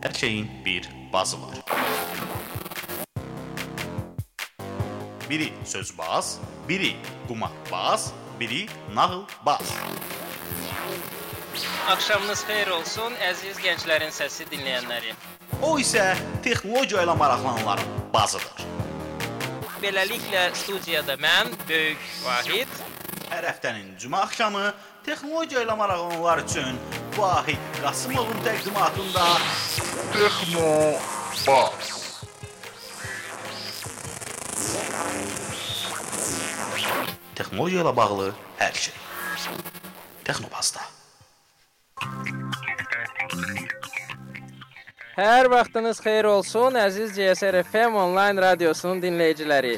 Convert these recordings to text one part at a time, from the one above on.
Hər şeyin bir bazı var. Biri sözbaz, biri qumaqbaz, biri nağılbaz. Axşamınız xeyir olsun, əziz gənclərin səsi dinləyənləri. O isə texnologiya ilə maraqlananların bazıdır. Beləliklə studiyada mən, Böyük Vahid, Hər həftənin cümə axşamı texnologiya ilə maraqlananlar üçün Vahid Qasımovun təqdimatında Texno Baz. Texnologiya ilə bağlı hər şey. Texnobazda. Hər vaxtınız xeyir olsun, əziz CSR FM onlayn radiosunun dinləyiciləri.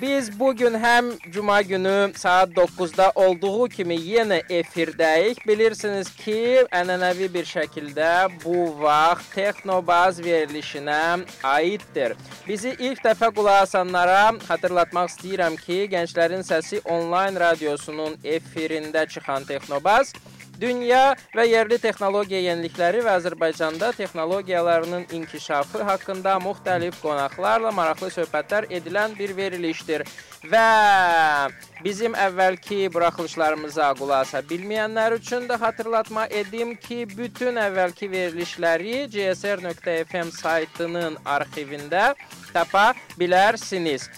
Biz bu gün həm cuma günü saat 9-da olduğu kimi yenə efirdəyik. Bilirsiniz ki, ənənəvi bir şəkildə bu vaxt Texnobaz verilişinə aiddir. Bizi ilk dəfə qulaq asanlara xatırlatmaq istəyirəm ki, Gənclərin Səsi onlayn radiosunun efirində çıxan Texnobaz Dünya və yerli texnologiya yenilikləri və Azərbaycanda texnologiyalarının inkişafı haqqında müxtəlif qonaqlarla maraqlı söhbətlər edilən bir verilişdir. Və bizim əvvəlki buraxılışlarımıza qulaq asa bilməyənlər üçün də xatırlatma edim ki, bütün əvvəlki verilişləri csr.fm saytının arxivində tapa bilərsiniz.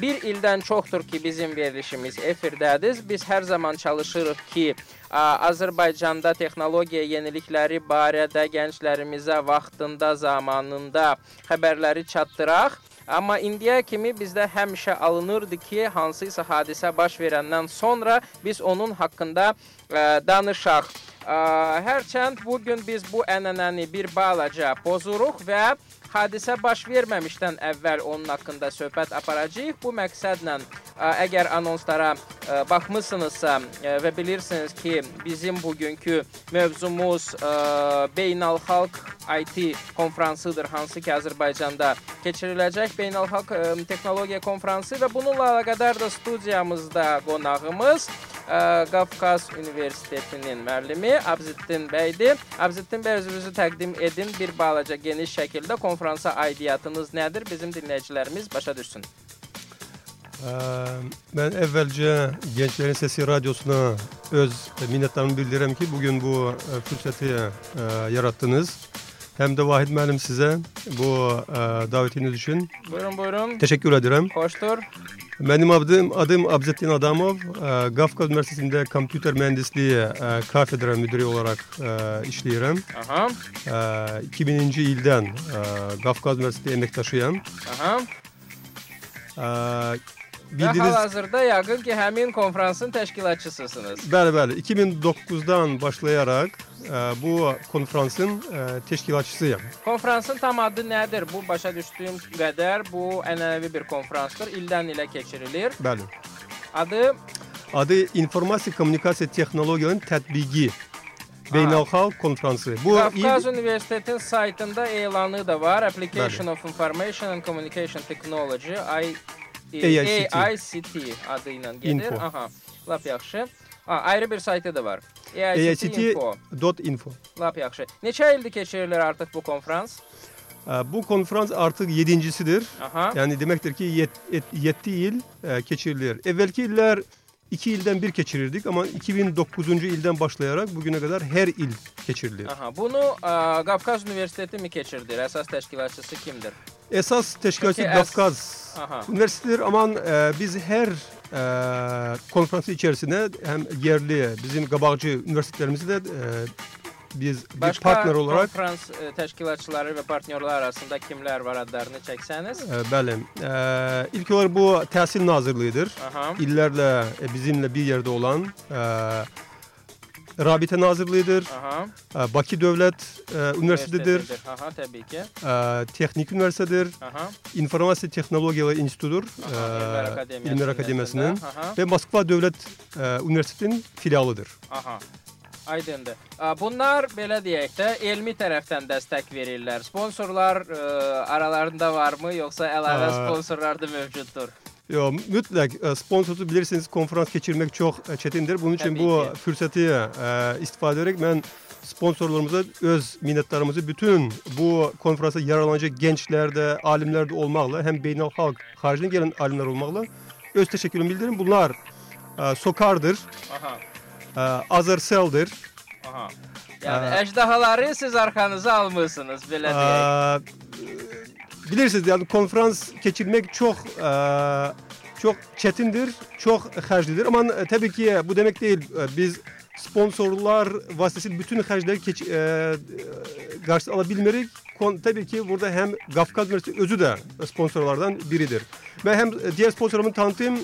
Bir ildən çoxdur ki, bizim verilişimiz efirdədir. Biz hər zaman çalışırıq ki, Azərbaycanda texnologiya yenilikləri barədə gənclərimizə vaxtında, zamanında xəbərləri çatdıraq. Amma indiyə kimi bizdə həmişə alınırdı ki, hansısa hadisə baş verəndən sonra biz onun haqqında ə, danışaq. Ə, Hərçənd bu gün biz bu ənənəni bir balaca pozuruq və hadisə baş verməmişdən əvvəl onun haqqında söhbət aparacağıq. Bu məqsədlə ə, əgər anonslara ə, baxmısınızsa ə, və bilirsiniz ki, bizim bugünkü mövzumuz beynəlxalq IT konfransıdır, hansı ki Azərbaycanda keçiriləcək beynəlxalq texnologiya konfransı və bununla əlaqədar da studiyamızda qonağımız Qafqaz Universitetinin müəllimi Abzittin bəydir. Abzittin bəy özünüzü təqdim edin bir balaca geniş şəkildə konfransa aidiyyatınız nədir? Bizim dinləyicilərimiz başa düşsün. Ə, Mən əvvəlcə Gənclərin Səsi radiosuna öz minnətdarımı bildirirəm ki, bu gün bu ə, fürsəti ə, yaratdınız. hem de Vahit Məlim sizə bu e, davetiniz için Buyurun buyurun. teşekkür ederim. Hoştur. Benim adım, adım Abzettin Adamov. E, Gafka Üniversitesi'nde kompüter mühendisliği e, kafedra müdürü olarak e, işliyorum. Aha. E, 2000. yıldan e, Gafka Üniversitesi emektaşıyım. Aha. E, Ə, Və Bildiyiniz hal-hazırda yəqin ki, həmin konfransın təşkilatçısısınız. Bəli, bəli. 2009-dan başlayaraq ə, bu konfransın ə, təşkilatçısıyam. Konfransın tam adı nədir? Bu başa düşdüyüm qədər bu ənənəvi bir konfransdır. İldən ilə keçirilir. Bəli. Adı Adı İnformasiya Kommunikasiya Texnologiyalarının Tətbiqi Beynəlxalq Konfransı. Bu Qafqaz il Universitetinin saytında elanı da var. Application of Information and Communication Technology I AICT. AICT adıyla gelir. Info. Aha. Lap yaxşı. Ha, ayrı bir saytı da var. AICT.info. Lap yaxşı. Neçə ildir keçirilir artıq bu konferans? Bu konferans artık yedincisidir. Aha. Yani demektir ki yet, yet, yetti yıl keçirilir. Evvelki yıllar 2 ildən bir keçirirdik, amma 2009-cu ildən başlayaraq bu günə qədər hər il keçirilir. Aha. Bunu ə, Qafqaz Universiteti mi keçirdir? Əsas təşkilatçısı kimdir? Əsas təşkilatçı Peki, əs- Qafqaz Aha. Üniversitedir amma ə, biz hər ə, konfransı içərisində həm yerli bizim qabaqcı üniversitetlərimizi də ə, biz bir Başqa partner olaraq konfrans ə, təşkilatçıları və partnyorlar arasında kimlər var adlarını çəksəniz? ə, bəli. Ə, ilk olaraq bu Təhsil Nazirliyidir. Aha. İllərlə ə, bizimlə bir yerdə olan ə, Rabitə Nazirliyidir. Aha. ə, Bakı Dövlət ə, Universitetidir. Aha, təbii ki. ə, Texnik Universitetidir. Aha. İnformasiya Texnologiyaları İnstitutudur. Aha, ə, Elmlər Akademiyasının və Moskva Dövlət ə, Universitetinin filialıdır. Aha. Aydındır. Bunlar belə deyək də elmi tərəfdən dəstək verirlər. Sponsorlar ə, aralarında varmı yoxsa əlavə sponsorlar da mövcuddur? Yo, mütləq ə, sponsorsuz bilirsiniz konferans keçirmək çox ə, çətindir. Bunun üçün Təbii bu ki. fürsəti ə, istifadə edərək mən sponsorlarımıza öz minnettarımızı bütün bu konferansa yararlanacak gençler de, alimler de olmakla hem beynelhalk haricden gelen alimler olmakla öz teşekkürümü bildirin. Bunlar e, Sokar'dır, Aha. E, Azersel'dir, Aha. Yani Aa. ejdahaları siz arkanıza almışsınız belə deyək. e, bilirsiniz yani konferans geçirmek çok e, çok çetindir, çok harclıdır. Ama e, tabii ki bu demek değil. E, Biz sponsorlar vasıtasıyla bütün harcları geç, e, e, karşı alabilmelik. Kon, tabii ki burada hem Kafkas Üniversitesi özü de sponsorlardan biridir. Ve hem diğer sponsorumu tanıtayım.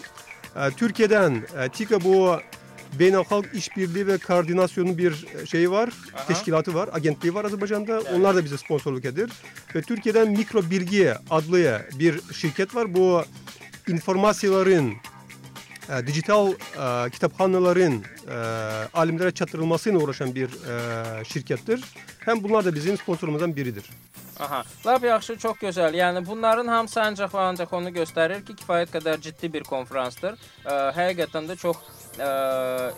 E, Türkiye'den e, TİKA bu Beynelhalk İşbirliği ve Koordinasyonu bir şeyi var, Aha. teşkilatı var, agentliği var Azerbaycan'da. Onlar da bize sponsorluk edir. Ve Türkiye'den Mikro Bilgi adlı bir şirket var. Bu informasyonların, e, dijital e, kitaphanelerin e, alimlere çatırılmasıyla uğraşan bir e, şirkettir. Hem bunlar da bizim sponsorumuzdan biridir. Aha. Lap yaxşı, çox gözəl. Yəni bunların hamısı ancaq və ancaq onu göstərir ki, kifayət qədər ciddi bir konfransdır. Ə, həqiqətən də çox ə,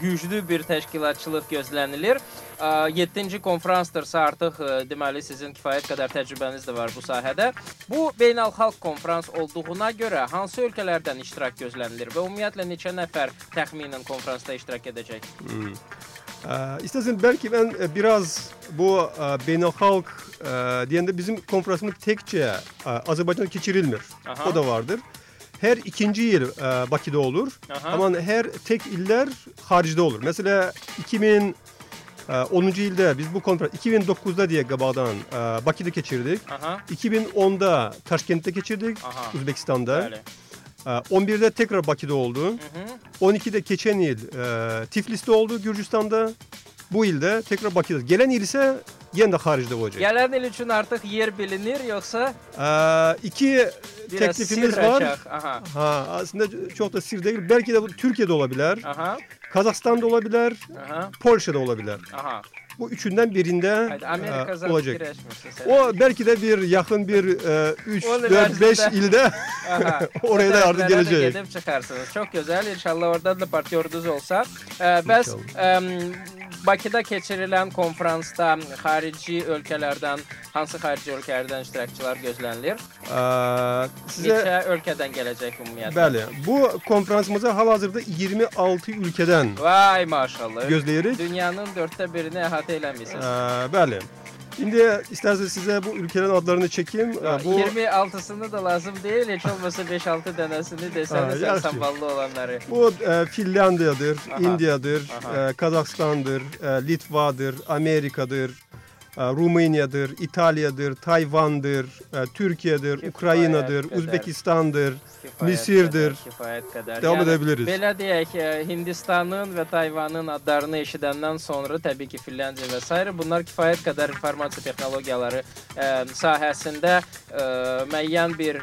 güclü bir təşkilatçılıq gözlənilir. 7-ci konfransdırsa artıq ə, deməli sizin kifayət qədər təcrübəniz də var bu sahədə. Bu beynəlxalq konfrans olduğuna görə hansı ölkələrdən iştirak gözlənilir və ümumiyyətlə neçə nəfər təxminən konfransda iştirak edəcək? Ee, istersen belki ben e, biraz bu e, beynelhalk e, diyende bizim konferansımız tekçe e, Azerbaycan'da geçirilmir. Aha. O da vardır. Her ikinci yıl e, Bakü'de olur. Aha. Ama her tek iller haricde olur. Mesela 2010 yılda biz bu konferans 2009'da diye Gaba'dan e, Bakü'de geçirdik. Aha. 2010'da Taşkent'te geçirdik. Aha. Uzbekistan'da. Bəli. E, 11'de tekrar Bakü'de oldu. Hı -hı. 12'de geçen yıl e, Tiflis'te oldu Gürcistan'da. Bu ilde tekrar Bakü'de. Gelen il ise yine de haricde olacak. Gələn il üçün artıq yer bilinir, yoxsa E, iki biraz teklifimiz sirr var. açaq? Aha. Ha, aslında çok da sır değil. Belki de bu Türkiye'de olabilir, Aha. Kazakistan'da olabilir, Aha. Polşa'da olabilir. Aha. Bu üçünden birinde Haydi Amerika e, zaten olacak. girəşmirsən sən. O belki de bir yakın bir 3, Onun 4, 5 ərzində- ilde Aha. oraya da yardım Tərəflərə də gelecek. Gedib çıxarsınız. Çox gözəl. İnşallah oradan da partnyorunuz olsa. Ə, bəs ə, Bakıda keçirilən konfransda xarici ölkələrdən hansı xarici ölkələrdən iştirakçılar gözlənilir? E, size Neçə ölkədən gələcək ümumiyyətlə? Bəli. Bu konferansımıza hal-hazırda 26 ülkeden Vay maşallah. gözleyirik. Dünyanın dörtte birini əhatə eləmisiniz. Ee, bəli. Şimdi isterseniz size bu ülkelerin adlarını çekeyim. Ee, bu 26-sını da lazım deyil, heç olmasa 5-6 dənəsini Ha, desəniz sən yaxşı. samballı olanları. bu e, Finlandiya'dır, Aha. India'dır, Aha. e, Kazakistan'dır, e, Litva'dır, Amerika'dır, Rumanya'dır, İtalya'dır, Tayvan'dır, e, Türkiye'dir, Kifayət Ukrayna'dır, qədər. Uzbekistan'dır. Kifayət Misirdir. qədər, Kifayət qədər. Devam edebiliriz. Belə deyək, e, Hindistanın və Tayvanın adlarını eşidəndən sonra təbii ki, Finlandiya və s. bunlar kifayət qədər informasiya texnologiyaları e, sahəsində e, müəyyən bir e,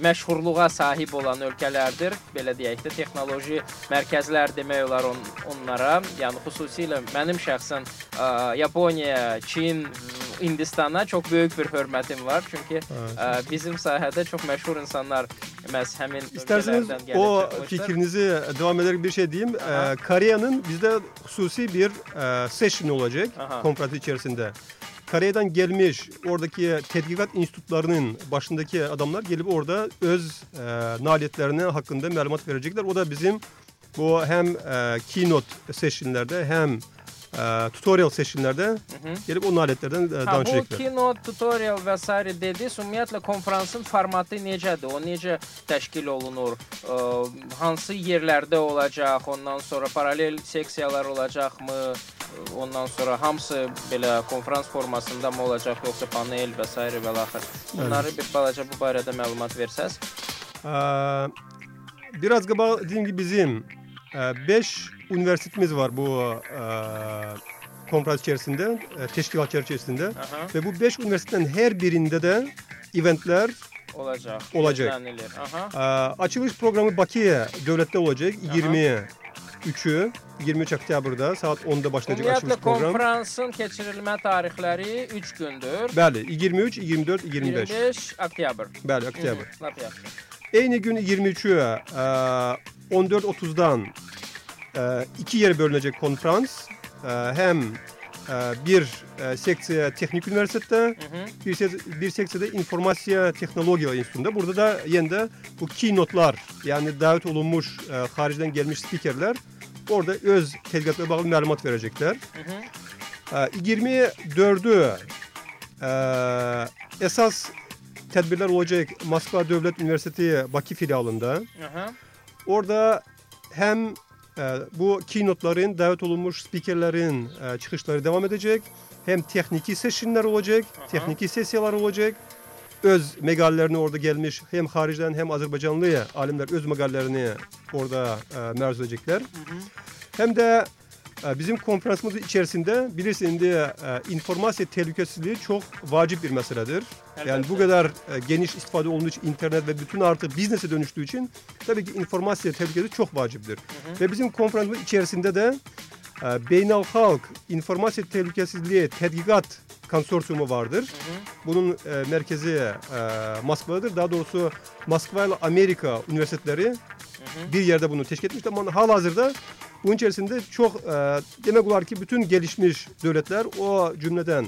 məşhurluğa sahib olan ölkələrdir. Belə deyək də texnoloji mərkəzlər demək olar on, onlara. Yəni xüsusilə mənim şəxsən e, Yaponiya, Çin, Hindistana çox böyük bir hörmətim var. Çünki e, bizim sahədə çox məşhur insanlar məhz həmin İsterseniz o fikrinizi devam ederek bir şey diyeyim. Ee, Kore'nin bizde hususi bir e, session olacak konferans içerisinde. Kore'den gelmiş oradaki tedkikat enstitülerinin başındaki adamlar gelip orada öz e, naletlerine hakkında malumat verecekler. O da bizim bu hem e, keynote sessionlerde hem e, tutorial sessionlerde Hı hı. gelip o naletlerden e, Ha, bu danışacaklar. kino, tutorial və s. dediniz. Ümumiyyətlə konfransın formatı necədir? O necə təşkil olunur? Ə, hansı yerlərdə olacaq? Ondan sonra paralel seksiyalar olacaqmı? Ondan sonra hamısı belə konfrans formasında mı olacaq, yoxsa panel və s. və laxır. Bunları bir balaca bu barədə məlumat versəz. Ee, biraz gaba dediğim gibi bizim 5 üniversitemiz var bu e, konferans içerisinde, e, teşkilat içerisinde. Aha, Ve bu 5 üniversitenin her birinde de eventler, olacaq. Olacaq. gözlənilir. Aha. e, açılış programı Bakı'ya devlette olacak. 23'ü, 23 Oktyabır'da saat 10'da başlayacak açılış Ümumiyyətlə program. konfransın keçirilmə tarixləri 3 gündür. Bəli, 23, 24, 25. 25 oktyabr. Bəli, oktyabr. Hı, Lap yaxşı. Aynı gün 23'ü e, 14.30'dan e, iki yere bölünecek konferans. E, hem e, bir e, seksiya Texnik Üniversitede, Hı hı. bir, se- bir seksiyada İnformasiya Teknologiya Enstitüsü'nde. Burada da yine bu keynote'lar yani davet olunmuş e, haricden gelmiş spikerler orada öz tədqiqatla bağlı məlumat verəcəklər. Hı. E, 24'ü e, esas tedbirler olacak Moskva Devlet Üniversitesi Bakı filialında. Hı hı. Orada hem e, bu keynote'ların, davet olunmuş spikerlerin e, çıkışları devam edecek. Hem tekniki sessionler olacak, Aha. tekniki sesiyalar olacak. Öz megallerini orada gelmiş hem haricden hem Azerbaycanlı alimler öz megallerini orada e, meruz edecekler. Hı hı. Hem de bizim konferansımız içerisinde bilirsiniz indi e, informasya tehlikesizliği çok vacip bir meseledir. Yani Elbette. bu kadar e, geniş istifade olduğu için internet ve bütün artık biznese dönüştüğü için tabii ki informasya tehlikesi çok vaciptir. hı. Ve bizim konferansımız içerisinde de e, Beynel Halk İnformasya Tehlikesizliği Tedqiqat Konsorsiyumu vardır. Hı hı. Bunun e, merkezi e, Moskva'dadır. Daha doğrusu Moskva ile Amerika üniversiteleri Hı bir yerde bunu teşkil etmiş ama halihazırda bunun içerisinde çok e, demek olar ki bütün gelişmiş devletler o cümleden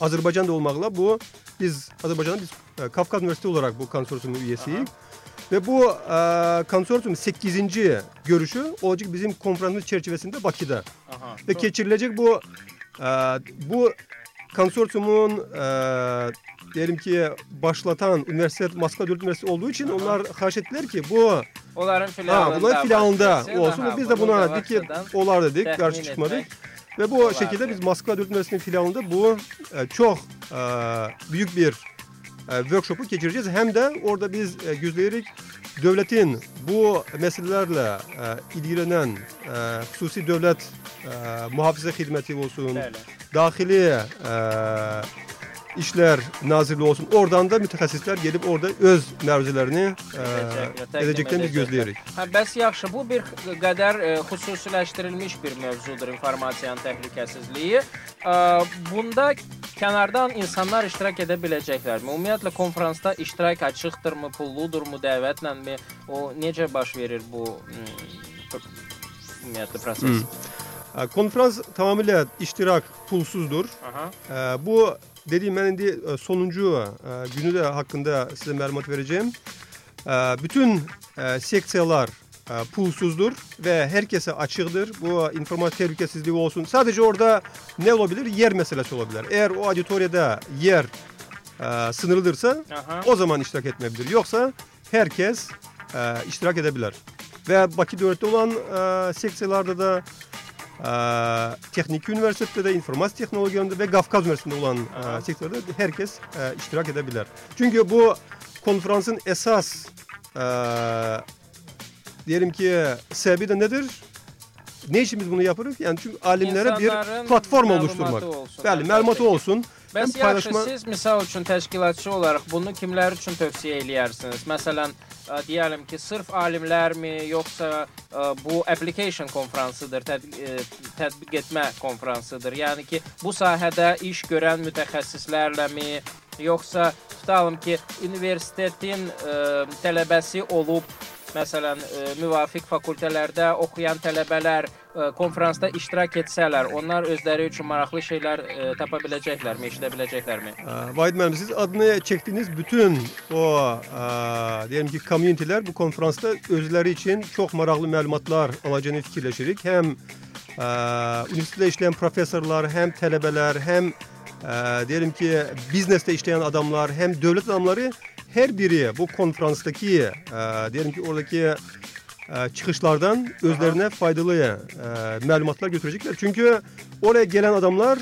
Azerbaycan da olmakla bu biz Azerbaycan'da biz e, Kafkas Üniversitesi olarak bu konsorsiyumun üyesiyiz. Ve bu e, konsorsiyumun 8. görüşü olacak bizim konferansımız çerçevesinde Bakı'da. Aha. Ve Çok- geçirilecek bu e, bu konsorsiyumun e, diyelim ki başlatan üniversite Moskva Devlet Üniversitesi olduğu için Aha. onlar haş ettiler ki bu Onların filanında. Ha, bunlar filanında başlasın. olsun. Aha, biz de bunu buna dedik ki yavaşçadan olar dedik, tahmin karşı çıkmadık. etmek. Ve bu olardı. şekilde biz Moskva Devlet Üniversitesi'nin filanında bu e, çok e, büyük bir e, workshop'u geçireceğiz. Hem de orada biz e, gözleyirik devletin bu meselelerle e, ilgilenen e, hususi devlet e, muhafaza hizmeti olsun, Bəli. Dahili e, işler nazirliği olsun. Oradan da mütehassisler gelip orada öz məruzələrini e, edəcəklərini biz gözləyirik. Hə, bəs yaxşı, bu bir qədər e, xüsusiləşdirilmiş bir mövzudur informasiyanın təhlükəsizliyi. E, bunda kənardan insanlar iştirak edə biləcəklərmi? Ümumiyyətlə konfransda iştirak açıqdırmı, pulludurmu, dəvətlənmi? O necə baş verir bu mm, pr- ümumiyyətlə proses? E, Konferans tamamıyla iştirak pulsuzdur. Aha. E, bu dediğim ben indi e, sonuncu e, günü de hakkında size malumat vereceğim. E, bütün e, seksiyalar e, pulsuzdur ve herkese açıktır. Bu informasyon tehlikesizliği olsun. Sadece orada ne olabilir? Yer meselesi olabilir. Eğer o auditoriyada yer sınırlıdırsa Aha. o zaman iştirak etmeyebilir. Yoksa herkes iştirak edebilir. Ve Bakü Devlet'te olan seksiyalarda da e, Teknik Üniversitede de informasyon teknolojilerinde ve Kafkas Üniversitesi'nde olan e, sektörde herkes e, iştirak edebilir. Çünkü bu konferansın esas e, diyelim ki sebebi de nedir? Ne için biz bunu yapıyoruz? Yani çünkü alimlere İnsanların bir platform oluşturmak. məlumatı ki. olsun. Bəs yaxşı, paylaşma- siz misal üçün təşkilatçı olaraq bunu kimlər üçün tövsiyə eləyərsiniz? Məsələn, ə, deyəlim ki, sırf alimlərmi, yoxsa ə, bu application konfransıdır, təd ə, tətbiq etmə konfransıdır. Yəni ki, bu sahədə iş görən mütəxəssislərləmi, yoxsa tutalım ki, universitetin ə, tələbəsi olub Məsələn, ə, müvafiq fakültələrdə oxuyan tələbələr ə, konfransda iştirak etsələr, onlar özləri üçün maraqlı şeylər ə, tapa biləcəklərmi, eşidə biləcəklərmi? Vahid Mühendis, siz adını çektiğiniz bütün o e, diyelim ki community'ler bu konferansta özleri için çok maraklı malumatlar alacağını fikirleşirik. Hem e, üniversitede işleyen profesörler, hem tələbələr, hem e, diyelim ki bizneste işleyen adamlar, hem devlet adamları her biri bu konferanstaki e, diyelim ki oradaki e, çıkışlardan özlerine faydalı e, malumatlar götürecekler. Çünkü oraya gelen adamlar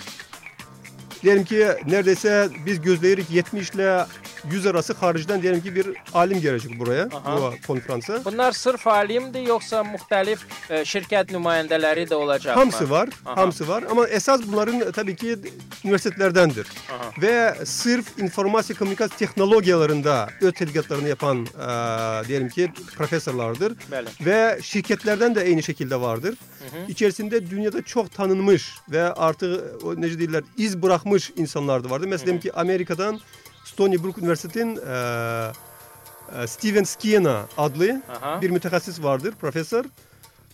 diyelim ki neredeyse biz gözleyirik 70 ile 100 arası haricden diyelim ki bir alim gelecek buraya Aha. bu konferansa. Bunlar sırf alimdir, yoxsa müxtəlif ə, şirkət nümayəndələri də olacaqmı? Hamısı var, Aha. hamısı var ama esas bunların tabii ki üniversitelerdendir. Aha. Ve sırf informasyon komünikasyon teknolojilerinde öz tədqiqatlarını yapan e, diyelim ki profesörlerdir. Bəli. Ve şirketlerden de aynı şekilde vardır. Hı hı. İçerisinde dünyada çok tanınmış ve artık o ne değiller iz bırakmış insanlar da vardı. Mesela diyelim ki Amerika'dan Stony Brook Üniversitesi'nin e, e, Steven Skinner adlı Aha. bir mütehassıs vardır, profesör.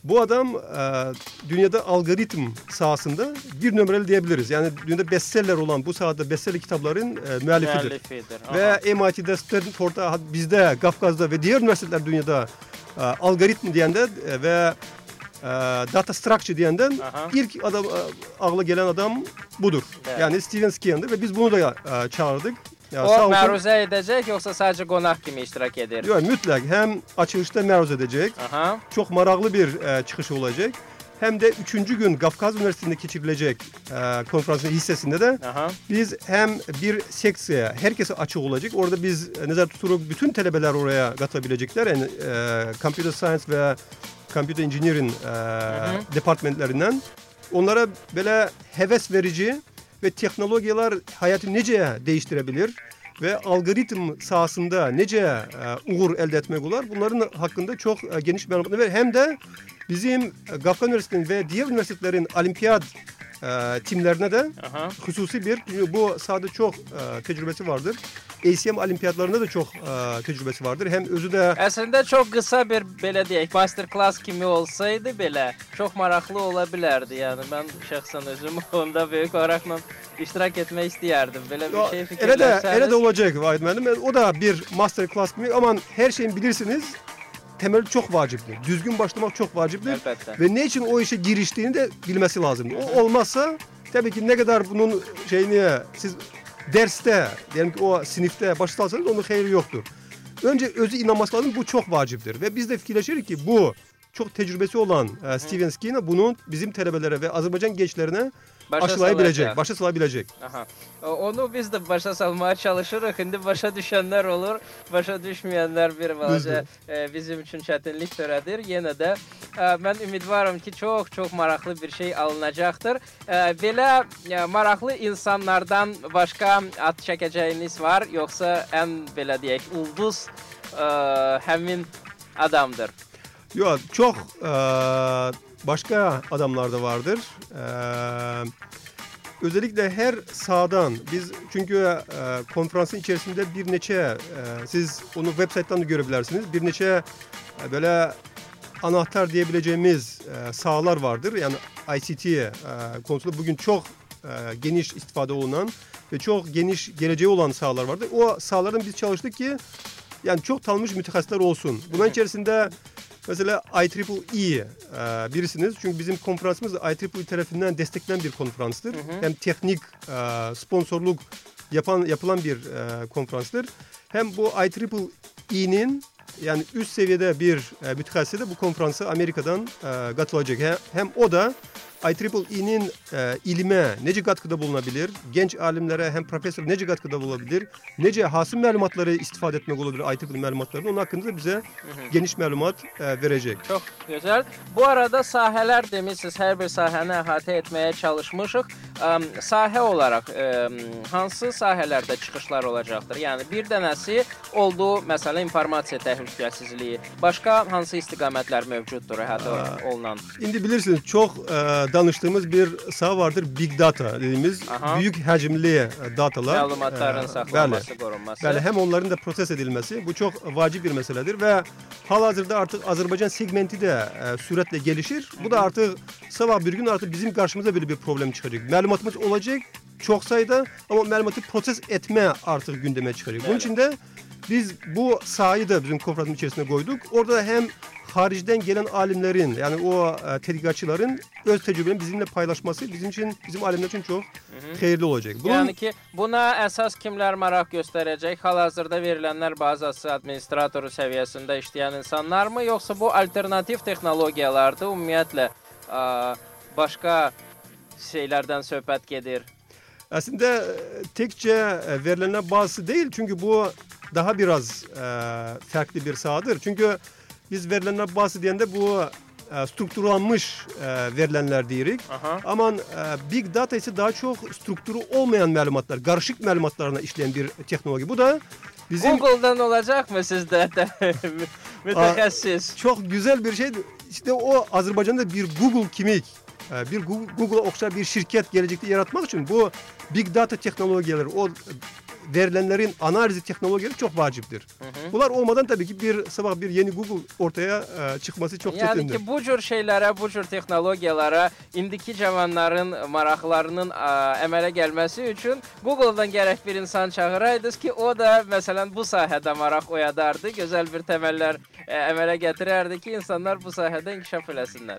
Bu adam e, dünyada algoritm sahasında bir numaralı diyebiliriz. Yani dünyada bestseller olan bu sahada bestseller kitapların e, müellifidir. Aha. Ve MIT'de, Stanford'da, bizde, Kafkas'da ve diğer üniversiteler dünyada e, algoritm diyende e, ve e, data structure diyenden Aha. ilk adam e, ağla gelen adam budur. Evet. Yani Steven Skinner'dır ve biz bunu da e, çağırdık. Ya O olsun- məruzə edəcək yoxsa sadəcə qonaq kimi iştirak edir? Yok, mütlak hem açılışta meruz edecek, Aha. çok maraklı bir e, çıkışı olacak. Hem de üçüncü gün Kafkas Üniversitesi'nde geçirilecek e, konferansın hissesinde de Aha. biz hem bir seksiye herkese açık olacak. Orada biz e, nazar tuturup bütün talebeler oraya katılabilecekler. Yani e, Computer Science ve Computer Engineering e, hı. departmentlerinden. Onlara böyle heves verici ve teknolojiler hayatı nece değiştirebilir ve algoritm sahasında nece e, uğur elde etmek olur. Bunların hakkında çok e, geniş malumatlar ver. Hem de bizim e, Gafka Üniversitesi'nin ve diğer üniversitelerin olimpiyat e, timlerine de Aha. hususi bir çünkü bu sahada çok e, tecrübesi vardır. ACM olimpiyatlarında da çok e, tecrübesi vardır. Hem özü de Əslində çox qısa bir belə deyək, master class kimi olsaydı belə çox maraqlı ola bilərdi. Yəni mən şəxsən özüm onda böyük maraqla iştirak etmək istəyərdim. Belə bir şey ele de fikirlərsəniz. ele de olacak Vahit müəllim. O da bir master class gibi ama her şeyin bilirsiniz temeli çok vaciptir. Düzgün başlamak çok vaciptir. Əlbəttə. Ve ne için o işe giriştiğini de bilmesi lazım. O olmazsa tabii ki ne kadar bunun şeyini siz derste diyelim ki o sinifte başlarsanız onun hayırı yoktur. Önce özü inanması lazım bu çok vaciptir. Ve biz de fikirleşirik ki bu çok tecrübesi olan e, Steven Skinner bunun bizim talebelere ve Azerbaycan gençlerine Başa aşılayabilecek, salacaq. başa salabilecek. Aha. O- Onu biz də başa salmağa çalışırıq. İndi başa düşənlər olur, başa düşməyənlər bir balaca e, bizim üçün çətinlik törədir. Yenə də e, mən ümidvaram ki, çox-çox maraqlı bir şey alınacaqdır. E, belə e, maraqlı insanlardan başqa ad çəkəcəyiniz var, yoxsa ən belə deyək, ulduz e, həmin adamdır. Yok çok e, başka adamlar da vardır. E, özellikle her sahadan biz çünkü e, konferansın içerisinde bir neçe e, siz onu web site'den de görebilirsiniz. Bir neçe e, böyle anahtar diyebileceğimiz e, sahalar vardır. Yani ICT e, konusunda bugün çok e, geniş istifade olunan ve çok geniş geleceği olan sahalar vardır. O sahalardan biz çalıştık ki yani çok tanınmış mütehassisler olsun. Bunun içerisinde mesela IEEE e, birisiniz. Çünkü bizim konferansımız da IEEE tarafından desteklenen bir konferanstır. Hı hı. Hem teknik e, sponsorluk yapan yapılan bir e, konferanstır. Hem bu IEEE'nin yani üst seviyede bir e, mütehassisi de bu konferansa Amerika'dan e, katılacak. He- Hem o da IEEE'nin e, ilime nece katkıda bulunabilir, genç alimlere hem profesör nece katkıda bulunabilir, nece hasım malumatları istifade etmek olabilir IEEE malumatlarını, onun hakkında bize geniş malumat e, verecek. Çox gözəl. Bu arada sahələr demisiniz, hər bir sahəni əhatə etməyə çalışmışıq. Əm, sahə olaraq əm, hansı sahələrdə çıxışlar olacaqdır? Yəni bir dənəsi oldu, məsələn, informasiya təhlükəsizliyi. Başqa hansı istiqamətlər mövcuddur əhatə olunan? Şimdi bilirsiniz çok e, danıştığımız bir saha vardır Big Data dediğimiz Aha. büyük hacimli e, datalar. Məlumatların E, saxlanması, qorunması. Yani hem onların da proses edilmesi bu çok vacip bir meseledir ve halihazırda artık Azerbaycan segmenti de e, süratle gelişir. Bu da artık sabah bir gün artık bizim karşımıza böyle bir problem çıkacak. Malumatımız olacak çok sayıda ama malumatı proses etme artık gündeme çıkacak. Bunun Evet. için de biz bu sahayı da bizim konferansın içerisine koyduk. Orada da hem haricden gelen alimlerin yani o e, tedrikatçıların öz tecrübelerini bizimle paylaşması bizim için bizim alimler için çok hayırlı olacak. Bunun Yəni ki, buna əsas kimlər maraq göstərəcək? Hal-hazırda verilənlər bazası administratoru səviyyəsində işləyən insanlarmı, yoxsa bu alternativ texnologiyalardır? Ümumiyyətlə ə, başqa şeylərdən söhbət gedir. Aslında e, tekçe e, verilenler bazısı değil çünkü bu daha biraz e, farklı bir sahadır. Çünkü biz verilenler bazısı diyende bu e, strukturlanmış e, verilenler diyerik. Aha. Ama e, Big Data ise daha çok struktürü olmayan malumatlar, karışık malumatlarına işleyen bir teknoloji. Bu da bizim Google-dan olacaqmı sizdə də mütəxəssis? çok güzel bir şey. İşte o Azerbaycan'da bir Google kimik, e, bir Google- Google'a okşar bir şirket gelecekte yaratmak için bu Big Data teknolojileri, o verilenlerin analizi teknolojileri çok vaciptir. Hı -hı. Bunlar olmadan tabii ki bir sabah bir yeni Google ortaya e, çıkması çok Yəni çetindir. ki, bu cür şeylərə, bu cür texnologiyalara indiki cavanların maraqlarının ə, əmələ gəlməsi üçün Google-dan gərək bir insan çağıraydınız ki, o da məsələn bu sahədə maraq oyadardı, gözəl bir təməllər ə, əmələ gətirərdi ki, insanlar bu sahədə inkişaf eləsinlər.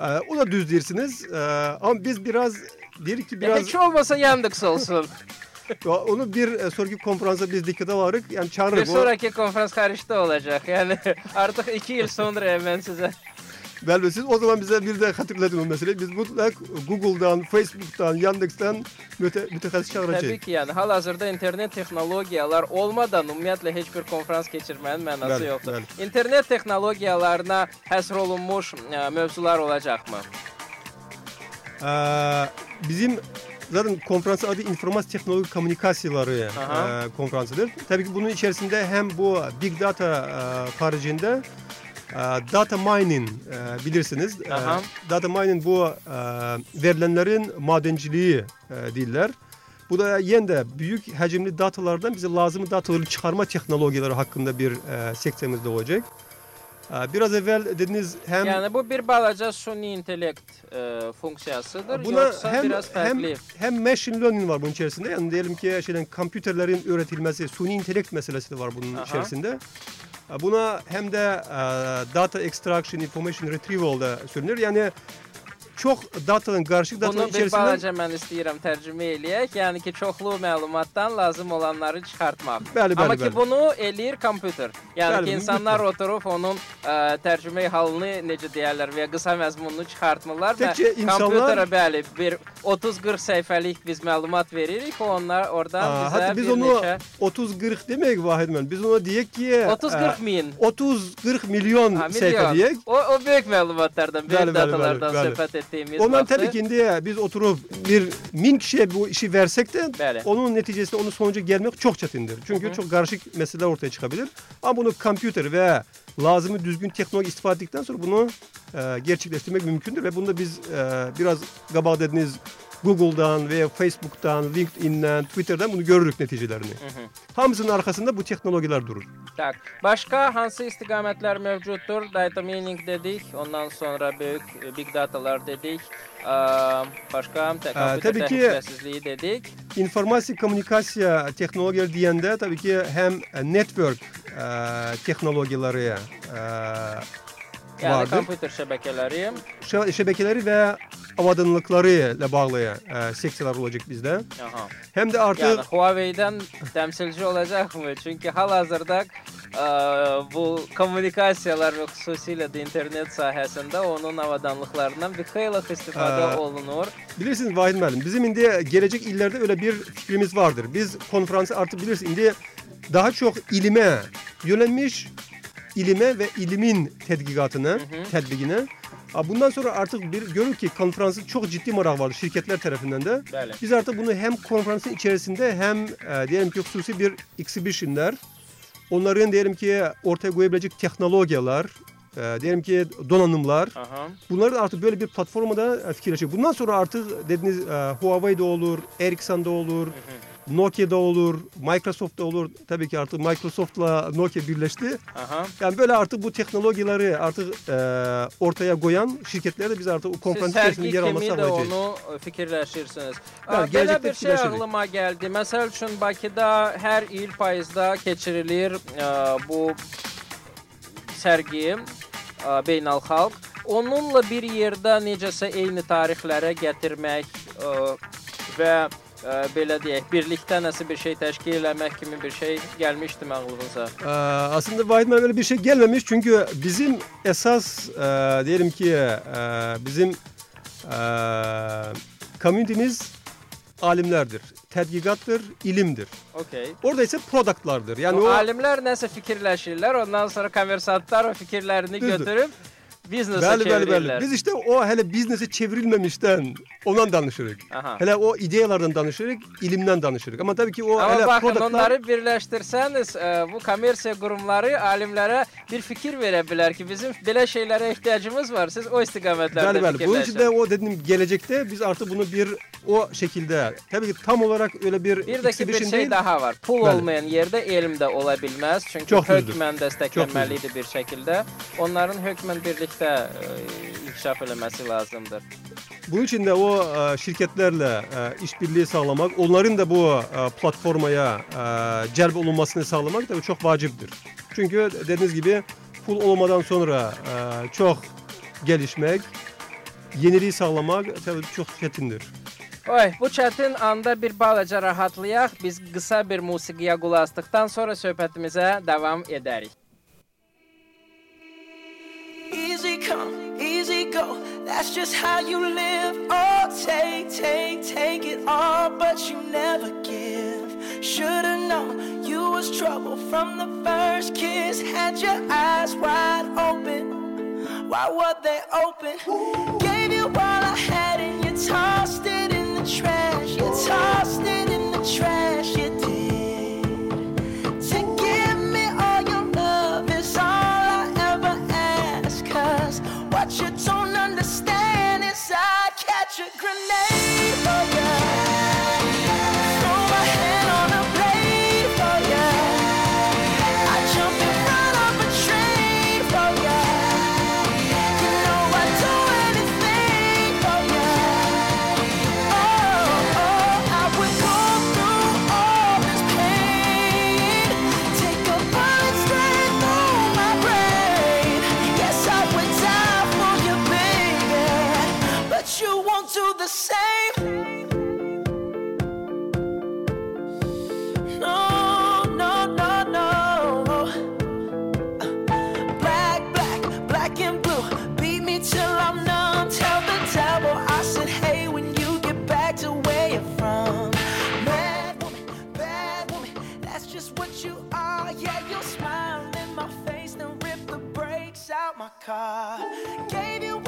E, o da düz deyirsiniz. E, ama biz biraz dedik ki Biraz... biraz Heç olmasa Yandex olsun. onu bir e, sonraki konferansa biz dikkate alırız. Yani bir çağırırız. O, sonraki konferans xaricdə olacaq. Yəni artıq 2 il sonra mən sizə Belki siz o zaman bize bir de hatırlatın o meseleyi. Biz mutlak Google'dan, Facebook'tan, Yandex'ten müte, mütehassıs çağıracağız. Təbii ki, yəni hal-hazırda internet texnologiyalar olmadan ümumiyyətlə heç bir konfrans keçirməyin mənası Bəli, yoxdur. bəli. İnternet texnologiyalarına həsr olunmuş ə, mövzular olacaqmı? Ee, bizim zaten konferansın adı informasyon teknoloji komünikasyonları Aha. e, konferansıdır. Tabii ki bunun içerisinde hem bu big data e, haricinde e, data mining e, bilirsiniz. E, data mining bu e, verilenlerin madenciliği e, diller. Bu da yine de büyük hacimli datalardan bize lazım dataları çıkarma teknolojileri hakkında bir e, sektörümüzde olacak. E, biraz evvel dediniz hem Yəni bu bir balaca süni intellekt ə, funksiyasıdır, Buna yoxsa hem biraz hem fərqli? hem machine learning var bunun içerisinde. Yani diyelim ki şeyden kompüterlerin üretilmesi, suni intelekt meselesi de var bunun Aha. içerisinde. Buna hem de e, data extraction, information retrieval da söylenir. Yani çok datanın karışık datanın Bunu bir balaca mən istəyirəm tərcümə eləyək. Yəni ki, çoxlu məlumatdan lazım olanları çıxartmaq. Bəli, bəli, Amma bəli. ki bunu eləyir kompüter. Yəni Bəli, ki, insanlar mütləq. oturub onun ə, tərcümə halını necə deyərlər və ya qısa məzmununu çıxartmırlar və Təkcə insanlar- kompüterə bəli bir 30-40 səhifəlik biz məlumat veririk, onlar oradan Aa, bizə biz onu neçə 30-40 demek Vahid Müəllim. Biz ona diyek ki 30-40 min. 30-40 milyon Ha, sayfa diyek. milyon. O, o böyük məlumatlardan, böyük bəli, datalardan bəli, bəli. söhbət etdiyimiz Ondan vaxtı. tabii ki indi biz oturup bir bin kişiye bu işi versek de Bəli. onun neticesinde onun sonuca gelmek çok çetindir. Çünkü Hı çok karışık meseleler ortaya çıkabilir. Ama bunu kompüter ve lazımı düzgün teknoloji istifade ettikten sonra bunu e, gerçekleştirmek mümkündür. Ve bunu da biz e, biraz gabak dediniz Google'dan veya Facebook'tan, LinkedIn'den, Twitter'dan bunu görürük neticelerini. Hı hı. Hamısının arkasında bu teknolojiler durur. Tak. Başqa hansı istiqamətlər mövcuddur? Data mining dedik, ondan sonra böyük e, big datalar dedik. Ə, başqa tə- kompüter tabii ki- təhlükəsizliyi dedik. İnformasyon komünikasyon teknolojileri diyende tabii ki hem e, network e, teknolojileri e, Yəni vardır. kompüter şəbəkələri. Şebekeleri ve avadanlıkları ile bağlı e, seksiyalar olacak bizde. Aha. Hem de artık Yəni Huawei-dən təmsilçi olacaqmı? Çünki hal-hazırda ə, bu kommunikasiyalar və xüsusilə də internet sahəsində onun avadanlıqlarından bir xeyli istifadə Ə, olunur. bilirsiniz Vahid Müəllim bizim indi gelecek illerde öyle bir fikrimiz vardır. Biz konferansı artık bilirsiniz indi daha çok ilime yönelmiş ilime ve ilimin tedkikatına, hı. tedbigine. Ha, Bundan sonra artık bir görür ki konferansın çok ciddi merak var şirketler tarafından da. Bəli. Biz artık bunu hem konferansın içerisinde hem e, diyelim ki hususi bir exhibitionlar, onların diyelim ki ortaya koyabilecek teknolojiler, e, diyelim ki donanımlar, Aha. bunları da artık böyle bir platformada e, fikirleşiyor. Bundan sonra artık dediğiniz e, Huawei'de olur, Ericsson'da olur, Nokia'da olur, Microsoft'ta olur. Tabii ki artık Microsoft'la Nokia birleşti. Aha. Yani böyle artık bu teknolojileri artık e, ortaya koyan şirketler de biz artık o Siz konferans sərgi içerisinde yer alması də sağlayacağız. onu e, fikirləşirsiniz. Aa, Belə bir şey ağlıma gəldi. Məsəl üçün Bakıda hər il payızda keçirilir ə, bu sərgi ə, beynəlxalq. Onunla bir yerdə necəsə eyni tarixlərə gətirmək ə, və ə, belə deyək, birlikdə nəsə bir şey təşkil eləmək kimi bir şey gəlmişdi ağlınıza. Ee, aslında Vahitman böyle bir şey gelmemiş çünkü bizim esas e, diyelim ki e, bizim e, komünitemiz alimlerdir, tedqiqatdır, ilimdir. Okay. Orada ise productlardır. Yani Bu o alimlər nəsə fikirləşirlər, ondan sonra konversantlar o fikirlərini Düzdür. götürüb biznesə Bəli, bəli, bəli. Biz işte o hele biznese çevrilmemişten ondan danışırıq. Aha. Hele o ideyalardan danışırıq, ilimden danışırıq. Ama tabii ki o Amma hele baxın, produktlar onları birləşdirsəniz, ə, bu kommersiya qurumları alimlərə bir fikir verə bilər ki, bizim belə şeylərə ehtiyacımız var. Siz o istiqamətlərdə Bəli, bəli. Bunun için de o dedim gelecekte biz artık bunu bir o şekilde tabii ki tam olarak öyle bir, Bir ki, bir şey değil. daha var. Pul Bəli. olmayan yerdə elm də ola bilməz. Çünki Çox düzdür. hökmən dəstəklənməlidir bir şəkildə. Onların hökmən birlikdə ə, inkişaf eləməsi lazımdır. Bunun için de o e, şirketlerle e, işbirliği sağlamak, onların da bu e, platformaya e, celp olunmasını sağlamak tabii çok vaciptir. Çünkü dediğiniz gibi pul olmadan sonra e, çok gelişmek, yeniliği sağlamak tabii çok çetindir. Oy, bu çətin anda bir balaca rahatlayaq. Biz qısa bir musiqiyə qulaq asdıqdan sonra söhbətimizə davam edərik. Easy come, easy go. That's just how you live. Oh, take, take, take it all, but you never give. Should've known you was trouble from the first kiss. Had your eyes wide open. Why were they open? Gave you out my car. Gave you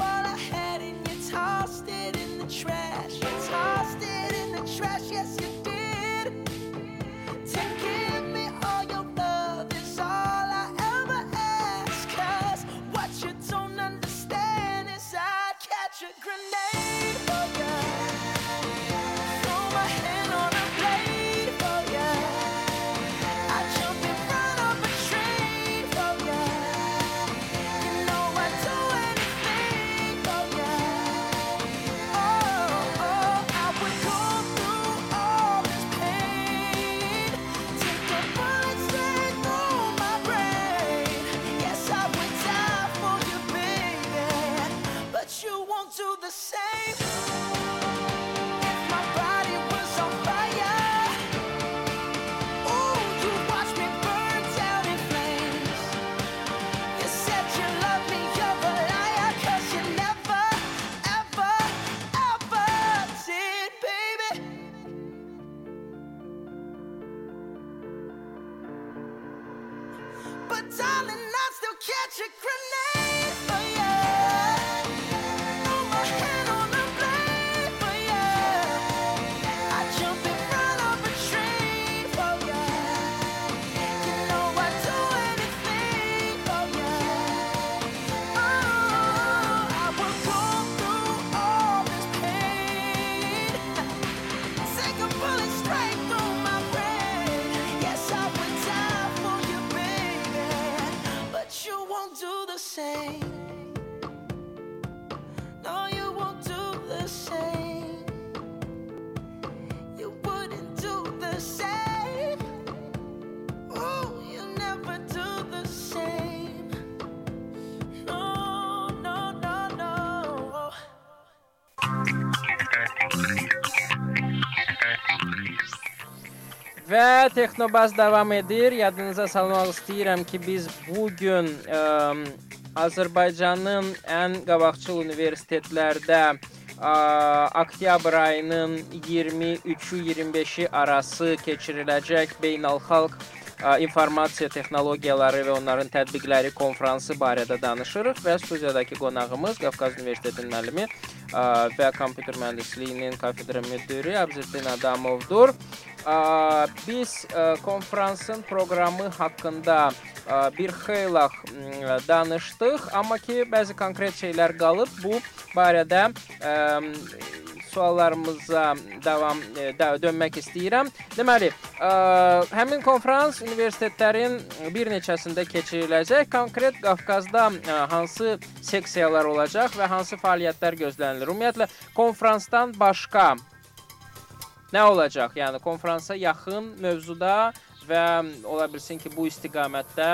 Və Texnobaz davam edir. Yadınıza salmaq istəyirəm ki, biz bu gün Azərbaycanın ən qabaqcıl universitetlərdə ə, oktyabr ayının 23-ü 25-i arası keçiriləcək beynəlxalq informasiya texnologiyaları və onların tətbiqləri konfransı barədə danışırıq və studiyadakı qonağımız Qafqaz Universitetinin müəllimi və kompüter mühəndisliyinin kafedra müdiri Abzəddin Adamovdur. Biz konfransın proqramı haqqında bir xeyli danışdıq, amma ki bəzi konkret şeylər qalıb. Bu barədə suallarımıza davam e, də, dönmək istəyirəm. Deməli, ə, həmin konfrans universitetlərin bir neçəsində keçiriləcək. Konkret Qafqazda ə, hansı seksiyalar olacaq və hansı fəaliyyətlər gözlənilir? Ümumiyyətlə konfransdan başqa nə olacaq? Yəni konfransa yaxın mövzuda və ola bilsin ki, bu istiqamətdə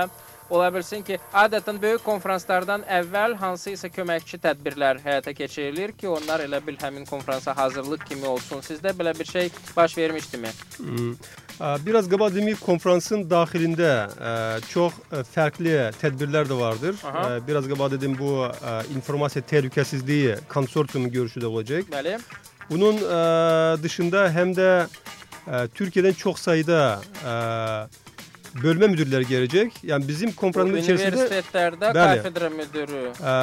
ola bilsin ki, adətən böyük konfranslardan əvvəl hansısa köməkçi tədbirlər həyata keçirilir ki, onlar elə bil həmin konfransa hazırlıq kimi olsun. Sizdə belə bir şey baş vermişdimi? Hmm. Biraz qabaq demək konfransın daxilində çox fərqli tədbirlər də vardır. Aha. Biraz qabaq dedim bu informasiya təhlükəsizliyi konsorsiumu görüşü də olacaq. Bəli. Bunun dışında həm də Türkiye'den çok sayıda bölme müdürleri gelecek. Yani bizim konferansın içerisinde üniversitelerde kafedra müdürü e,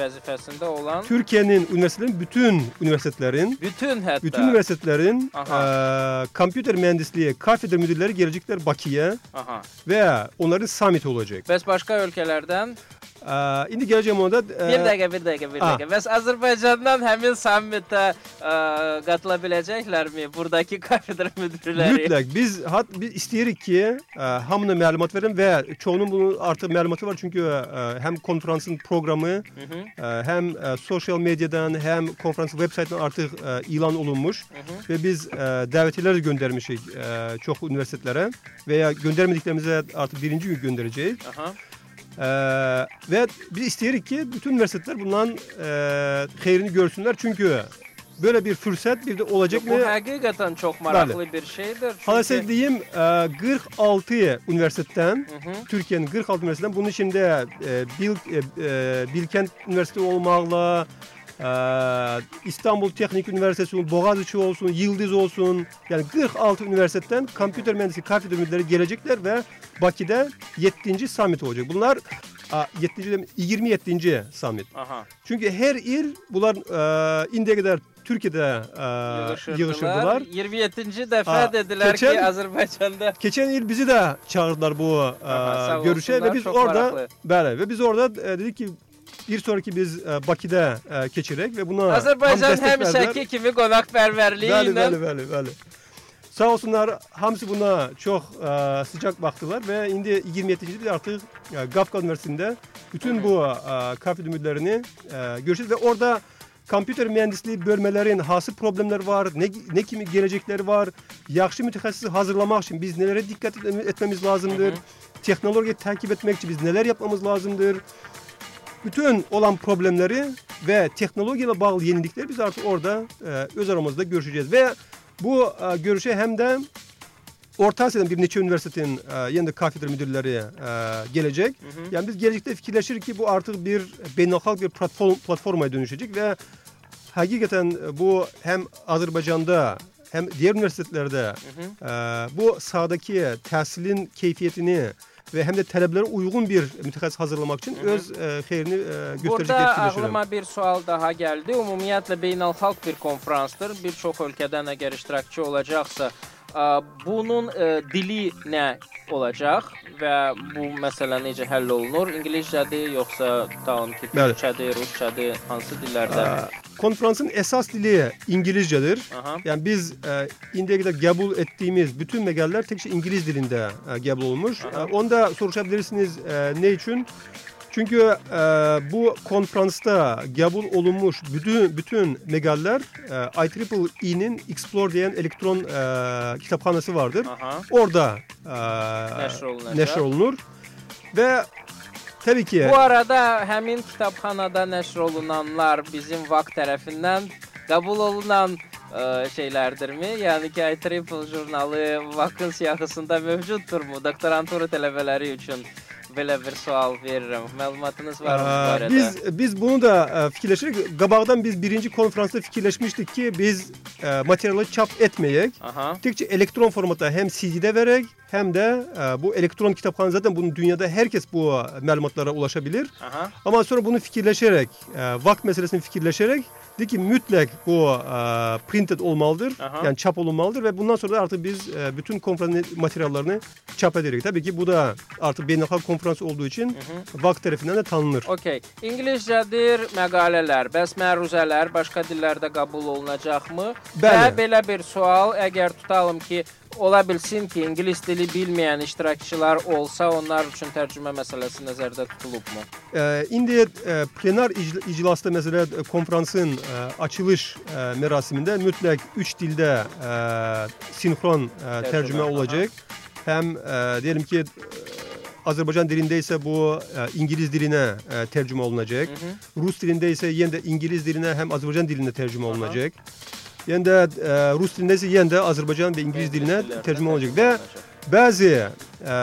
vəzifəsində olan Türkiye'nin üniversitelerin bütün üniversitelerin bütün hətta bütün üniversitelerin e, kompüter mühendisliği kafedra müdürleri gelecekler Bakı'ya Aha. ve onların summit olacak. Bəs başqa ölkələrdən E, indi geleceğim ona da e, bir dəqiqə, bir dəqiqə, bir dəqiqə. Bəs Azərbaycandan həmin sammitə ə, qatıla biləcəklərmi buradakı kafedra müdürləri? Mütləq. Biz hat biz isteyirik ki, e, hamına məlumat verin və çoğunun bunun artıq məlumatı var çünki e, həm konferansın proqramı, Hı -hı, e, həm e, sosial medyadan, həm konferansın web saytından artıq e, ilan olunmuş hı -hı. və biz e, dəvətçilər də göndərmişik e, çox universitetlərə və ya göndərmədiklərimizə artıq birinci gün göndərəcəyik. Aha. E, və biz isteyirik ki, bütün üniversitetlər bundan e, xeyrini görsünlər çünki böyle bir fırsat bir de olacak Bu mı? həqiqətən çox maraqlı bir şeydir. Hala Çünki- diyeyim e, 46 üniversiteden Hı -hı. Türkiye'nin 46 üniversiteden bunun içinde e, Bil, e, e, Bilkent Üniversitesi olmakla e, İstanbul Teknik Üniversitesi olsun, Boğaziçi olsun, Yıldız olsun yani 46 üniversiteden kompüter mühendisliği kafedra müdürleri gelecekler ve Bakü'de 7. summit olacak. Bunlar a, 7. dem- 27. summit. Aha. Çünkü her il bunlar e, indiye kadar Türkiye'de e, Yığışırdılar. yığışırdılar. 27. dəfə Aa, dedilər ki, keçən- Azərbaycanda Geçen yıl bizi de çağırdılar bu e, Aha, görüşe ve biz orada böyle ve biz orada e, dedik ki bir sonraki biz e, Bakü'de e, keçirek ve buna ham destek verdiler. həmişəki kimi qonaqpərvərliyi Bəli, ilə bəli, bəli, bəli. Sağ olsunlar hamısı buna çok e, sıcak baktılar ve indi 27. biz artık e, Gafka Üniversitesi'nde bütün bu e, kafede müdürlerini e, görüşeceğiz ve orada kompüter mühendisliği bölmelerin hası problemler var, ne, ne kimi gelecekleri var, yaxşı mütehassisi hazırlamak için biz nelere dikkat et- etmemiz lazımdır, teknolojiyi takip etmek için biz neler yapmamız lazımdır. Bütün olan problemleri ve teknolojiyle bağlı yenilikleri biz artık orada e, öz aramızda görüşeceğiz. Ve bu e, görüşe hem de Orta Asya'dan bir neçə üniversitetin e, yenə də kafedra müdürləri e, gelecek. Yani biz gelecekte fikirləşirik ki, bu artık bir beynəlxalq bir platform, platformaya dönüşecek ve hakikaten bu hem Azerbaycan'da hem diğer üniversitelerde e, bu sahadaki təhsilin keyfiyetini ve hem de tələblərə uyğun bir mütəxəssis hazırlamak için öz e, xeyrini e, göstərecek Burada diye fikirləşirəm. ağlıma bir sual daha gəldi. Ümumiyyətlə beynəlxalq bir konfransdır. Bir çox ölkədən əgər iştirakçı olacaqsa, ə, bunun ə, dili nə olacaq və bu məsələ necə həll olunur? İngiliscədir yoxsa tamam ki, türkçədir, rusçadır, hansı dillərdə? E, konferansın esas dili İngilizcedir. Aha. Yani biz e, indiye kadar kabul ettiğimiz bütün megaller tek şey İngiliz dilinde e, kabul olmuş. E, onu da soruşabilirsiniz e, ne için? Çünkü e, bu konferansta kabul olunmuş bütün bütün megaller e, IEEE'nin Explore diyen elektron e, kitaphanesi vardır. Aha. Orada e, Nəşr olunacaq. neşr olunur. Ve tabii ki Bu arada həmin kitabxanada nəşr olunanlar bizim VAK tərəfindən qəbul olunan ə, şeylərdirmi? Yəni ki, IEEE jurnalı VAK-ın siyahısında mövcuddurmu? Doktorantura tələbələri üçün belə bir sual verirəm. Məlumatınız var mı bu barədə? Biz biz bunu da e, fikirleşirdik. Qabaqdan biz birinci konferansta fikirleşmiştik ki biz e, materialı çap etmeyek. Aha. Tekçe elektron formatta hem CD'de verek hem de e, bu elektron kitapxana zaten bunun dünyada herkes bu məlumatlara ulaşabilir. Aha. Ama sonra bunu fikirleşerek, e, vakt meselesini fikirleşerek dedi ki mütlak bu e, printed olmalıdır. Aha. Yani çap olunmalıdır ve bundan sonra da artık biz e, bütün konferans materyallerini çap ederek. Tabii ki bu da artık beynəlxalq konferans olduğu için vakt tarafından da tanınır. Okey. İngiliscədir məqalələr, bəs məruzələr başqa dillərdə qəbul olunacaqmı? Bəli. Və belə bir sual, əgər tutalım ki, ola bilsin ki, ingilis dili bilməyən iştirakçılar olsa, onlar üçün tərcümə məsələsi nəzərdə tutulubmu? E, indi e, plenar icl- iclasda mesela e, konferansın e, açılış e, merasiminde mütlak üç dilde e, sinkron e, tercüme aha. olacak. Hem e, diyelim ki e, Azerbaycan dilinde ise bu e, İngiliz diline e, tercüme olunacak. Rus dilinde ise yine de İngiliz diline hem Azerbaycan diline tercüme Aha. olunacak. Yine de e, Rus dilinde ise yine de Azerbaycan ve İngiliz diline dillərdə tercüme olacak. tərcümə Ve bazı e,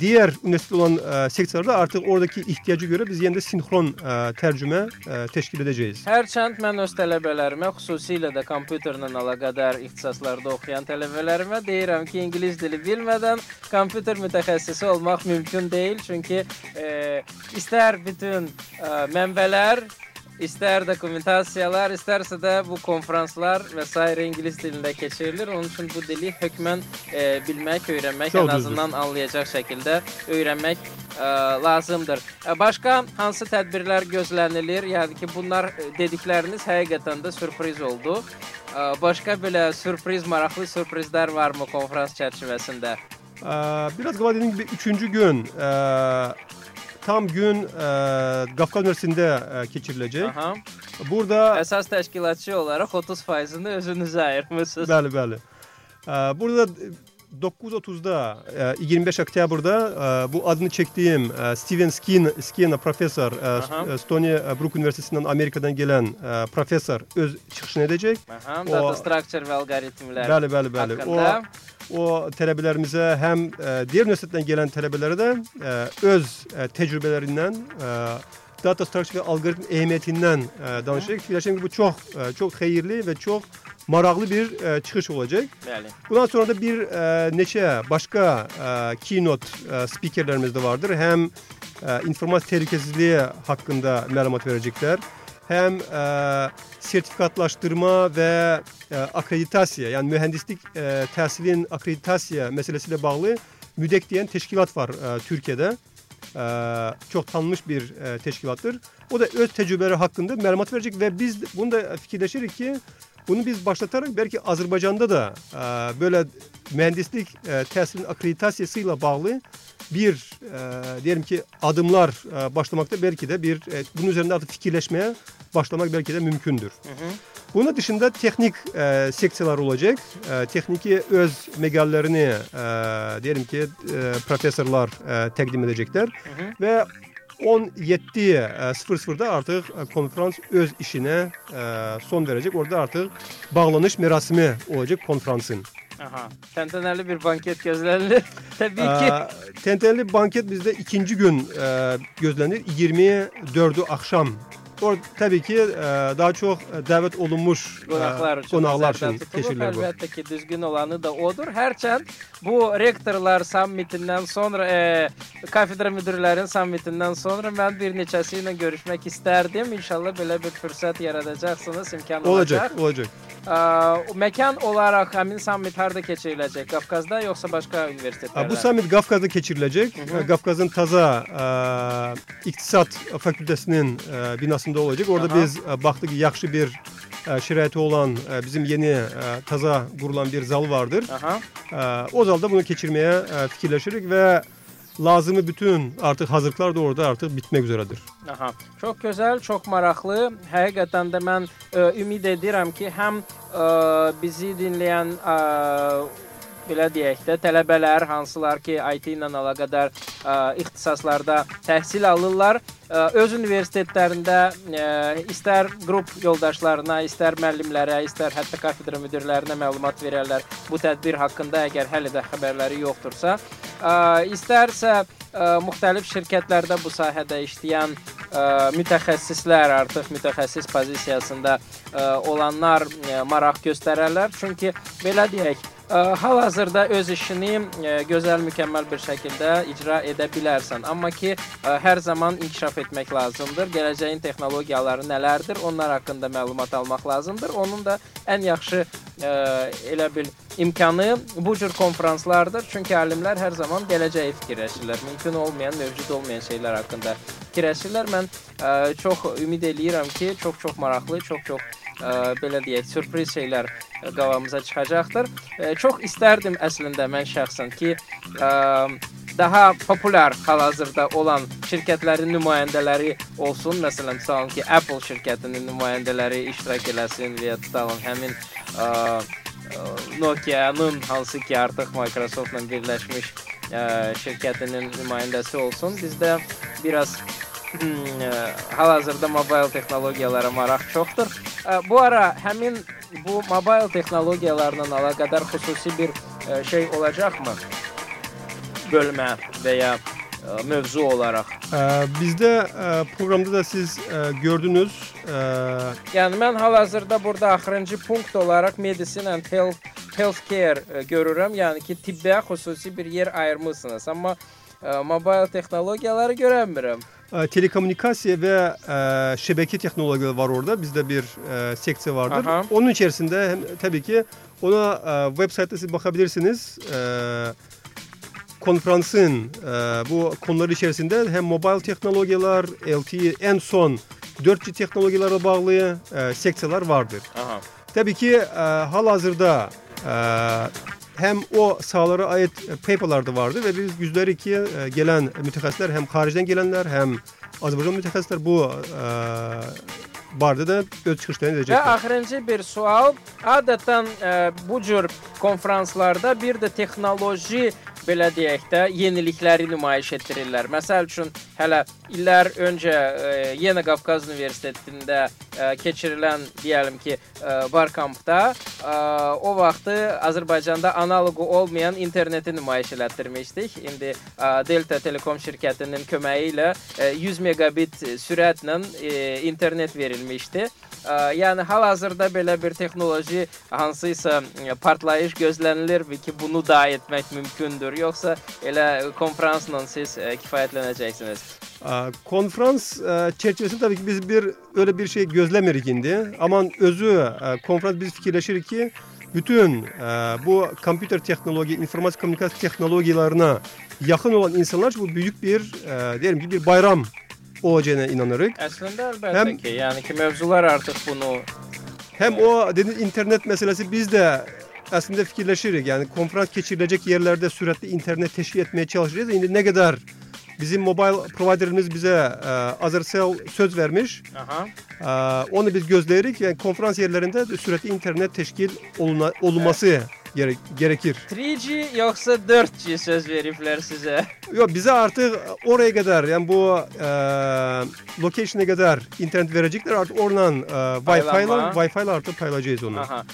diğer üniversite olan e, sektörlerde artık oradaki ihtiyacı göre biz yine de sinkron e, tercüme e, teşkil edeceğiz. Hərçənd mən öz tələbələrimə, xüsusilə də kompüterlə əlaqədar ixtisaslarda oxuyan tələbələrimə deyirəm ki, ingilis dili bilmədən kompüter mütəxəssisi olmaq mümkün deyil, çünki e, istər bütün e, mənbələr İstər dokumentasiyalar, istərsə də bu konfranslar və s. ingilis dilində keçirilir. Onun üçün bu dili hökmən e, bilmək, öyrənmək, Çox ən düzdür. azından anlayacaq şəkildə öyrənmək ə, lazımdır. Ə, Başqa hansı tədbirlər gözlənilir? Yəni ki, bunlar ə, dedikləriniz həqiqətən də sürpriz oldu. Ə, Başqa belə sürpriz, maraqlı sürprizlər varmı konfrans çərçivəsində? E, biraz galiba dediğim gibi üçüncü gün e, tam gün e, Kafkas Üniversitesi'nde e, geçirilecek. Aha. Burada Əsas təşkilatçı olaraq 30%-ni özünüzə ayırmısınız. Bəli, bəli. Ə, Burada 9.30'da, e, 25 Oktyabr'da e, bu adını çektiğim e, Steven Skin, Skin profesör, e, e, Stony Brook Üniversitesi'nden Amerika'dan gelen e, profesör öz çıkışını edecek. Aha, O- data structure və alqoritmlər Bəli, bəli, bəli. haqqında. O, o tələbələrimize hem e, diğer üniversiteden gelen tələbələrə de e, öz e, tecrübelerinden e, data structure ve algoritm ehemmiyetinden e, danışacak. Fikirləşirəm ki, bu çok e, çok hayırlı ve çok maraqlı bir e, çıxış olacak. Bəli. Bundan sonra da bir e, neçe başka e, keynote e, speakerlerimiz de vardır. Hem e, informatik tehlikesizliği hakkında məlumat verecekler. Hem e, sertifikatlaştırma ve e, akreditasiya, yani mühendislik e, təhsilin akreditasiya meselesiyle bağlı MÜDEK diyen teşkilat var e, Türkiye'de. E, çok tanınmış bir e, teşkilattır. O da öz tecrübeleri hakkında məlumat verecek ve biz bunu da fikirleşirik ki bunu biz başlatarak belki Azerbaycan'da da e, böyle mühendislik e, təhsilin akreditasiyasıyla bağlı bir e, diyelim ki adımlar e, başlamakta belki de bir e, bunun üzerinde artık fikirleşmeye başlamak belki de mümkündür. Bunun dışında teknik e, seksiyalar olacak. E, tekniki öz megallerini e, diyelim ki e, profesörler e, təqdim edecekler. Ve 17.00'da artık e, konferans öz işine e, son verecek. Orada artık bağlanış merasimi olacak konferansın. Aha. Təntənəli bir banket gözlənilir. Təbii ki. E, Tentenli banket bizde ikinci gün e, gözlenir. 24'ü akşam. Orada tabii ki e, daha çok davet olunmuş e, qonaqlar üçün qonaqlar üçün keçirilir bu. Əlbəttə ki, düzgün olanı da odur. Hərçənd bu rektorlar sammitindən sonra, e, kafedra müdirlərin sammitindən sonra mən bir neçəsi ilə görüşmək istərdim. İnşallah belə bir fürsət yaradacaqsınız, imkan olacaq. Olacak, olacak. Ə, məkan olaraq həmin sammit harda keçiriləcək? Qafqazda yoxsa başqa universitetlərdə? Ha, Bu summit Kafkas'da geçirilecek. E, Kafkas'ın Taza e, İktisat Fakültesinin e, binasında olacak. Orada Aha. biz e, baktık ki yaxşı bir e, şəraiti olan e, bizim yeni e, taza kurulan bir zal vardır. Aha. O zalda bunu keçirmeye fikirləşirik ve lazımı bütün artık hazırlıklar da orada artık bitmek üzeredir. Aha. Çox gözəl, çox maraqlı. Həqiqətən də mən ə, ümid edirəm ki, həm ə, bizi dinləyən ə, belə deyək də tələbələr hansılar ki, IT ilə əlaqədar ə, ixtisaslarda təhsil alırlar, ə, öz universitetlərində ə, istər qrup yoldaşlarına, istər müəllimlərə, istər hətta kafedra müdirlərinə məlumat verərlər bu tədbir haqqında əgər hələ də xəbərləri yoxdursa, ə, istərsə ə, müxtəlif şirkətlərdə bu sahədə işləyən ə, mütəxəssislər artıq mütəxəssis pozisiyasında ə, olanlar ə, maraq göstərərlər. Çünki belə deyək, hal-hazırda öz işini gözəl, mükəmməl bir şəkildə icra edə bilərsən. Amma ki, hər zaman inkişaf etmək lazımdır. Gələcəyin texnologiyaları nələrdir? Onlar haqqında məlumat almaq lazımdır. Onun da ən yaxşı elə bil imkanı bu cür konfranslardır. Çünki alimlər hər zaman gələcəyi fikirləşirlər. Mümkün olmayan, mövcud olmayan şeylər haqqında fikirləşirlər. Mən çox ümid eləyirəm ki, çox-çox maraqlı, çox-çox belə deyək, sürpriz şeylər qabağımıza çıxacaqdır. Çox istərdim əslində mən şəxsən ki, daha populyar hal-hazırda olan şirkətlərin nümayəndələri olsun. Məsələn, tutalım ki, Apple şirkətinin nümayəndələri iştirak eləsin və ya tutalım həmin ə, Nokia-nın hansı ki artıq Microsoft-la birləşmiş ə, şirkətinin nümayəndəsi olsun. Bizdə biraz hal-hazırda mobil texnologiyalara maraq çoxdur. Bu ara həmin bu mobil texnologiyalarla əlaqədar xüsusi bir şey olacaqmı? Bölmə və ya mövzu olaraq. E, programda da siz e, gördünüz. e, Yəni mən hal-hazırda burada axırıncı punkt olaraq medicine and health healthcare ə, görürəm. Yəni ki, tibbə xüsusi bir yer ayırmısınız. Amma ə, mobil texnologiyaları görəmirəm. E, telekomünikasya ve e, şebeke teknolojileri var orada. Bizde bir e, seksiyon vardır. Aha. Onun içerisinde hem, tabii ki ona e, web sitede siz bakabilirsiniz. E, konferansın e, bu konular içerisinde hem mobil teknolojiler, LTE en son 4G teknolojilere bağlı e, seksiyoner vardır. Aha. Tabii ki e, halihazırda e, hem o sahalara ait paperlar da vardı ve biz yüzleri ki e, gelen mütehassisler hem haricden gelenler hem Azerbaycan mütehassisler bu e, barda da öz çıkışlarını Və edecekler. axırıncı bir sual. Adətən ə, bu cür konfranslarda bir də texnoloji belə deyək də yenilikləri nümayiş etdirirlər. Məsəl üçün hələ illər öncə ə, Yeni Qafqaz Universitetində ə, keçirilən deyəlim ki, ə, Barkampda ə, o vaxtı Azərbaycanda analoqu olmayan interneti nümayiş elətdirmişdik. İndi ə, Delta Telekom şirkətinin köməyi ilə ə, 100 megabit sürətlə ə, internet verilmişdi. Ə, Yəni hal-hazırda belə bir texnoloji hansısa ə, partlayış gözlənilir ki, bunu da etmək mümkündür. Yoxsa elə konfransla siz ə, kifayətlənəcəksiniz. E, konferans e, çerçevesinde tabii ki biz bir öyle bir şey gözlemirik indi. Ama özü e, konferans biz fikirleşirik ki bütün e, bu kompüter teknoloji, informatik kommunikasyon teknolojilerine yakın olan insanlar bu büyük bir e, diyelim ki bir bayram olacağına inanırıq. Əslində əlbəttə Həm- ki, yəni ki, mövzular artıq bunu Hem o dediğiniz internet meselesi biz de aslında fikirleşirik. Yani konferans geçirilecek yerlerde sürekli internet teşkil etmeye çalışacağız. Şimdi ne kadar bizim mobile providerimiz bize e, Azercell söz vermiş. aha. E, onu biz gözleyirik. Yani konferans yerlerinde de sürekli internet teşkil oluna, olunması gere- gerekir. 3G yoxsa 4G söz veriblər sizə. Yok bize artık oraya kadar yani bu e, location'a kadar internet verecekler artık oradan e, Wi-Fi'lar Paylanma. Wi-Fi'lar artık paylaşacağız onu. Aha.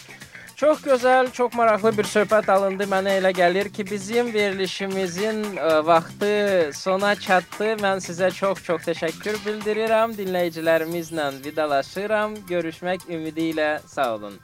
Çox gözəl, çox maraqlı bir söhbət alındı. Mənə elə gəlir ki, bizim verilişimizin ə, vaxtı sona çatdı. Mən sizə çox-çox təşəkkür bildirirəm. Dinləyicilərimizlə vidalaşıram. Görüşmək ümidi ilə sağ olun.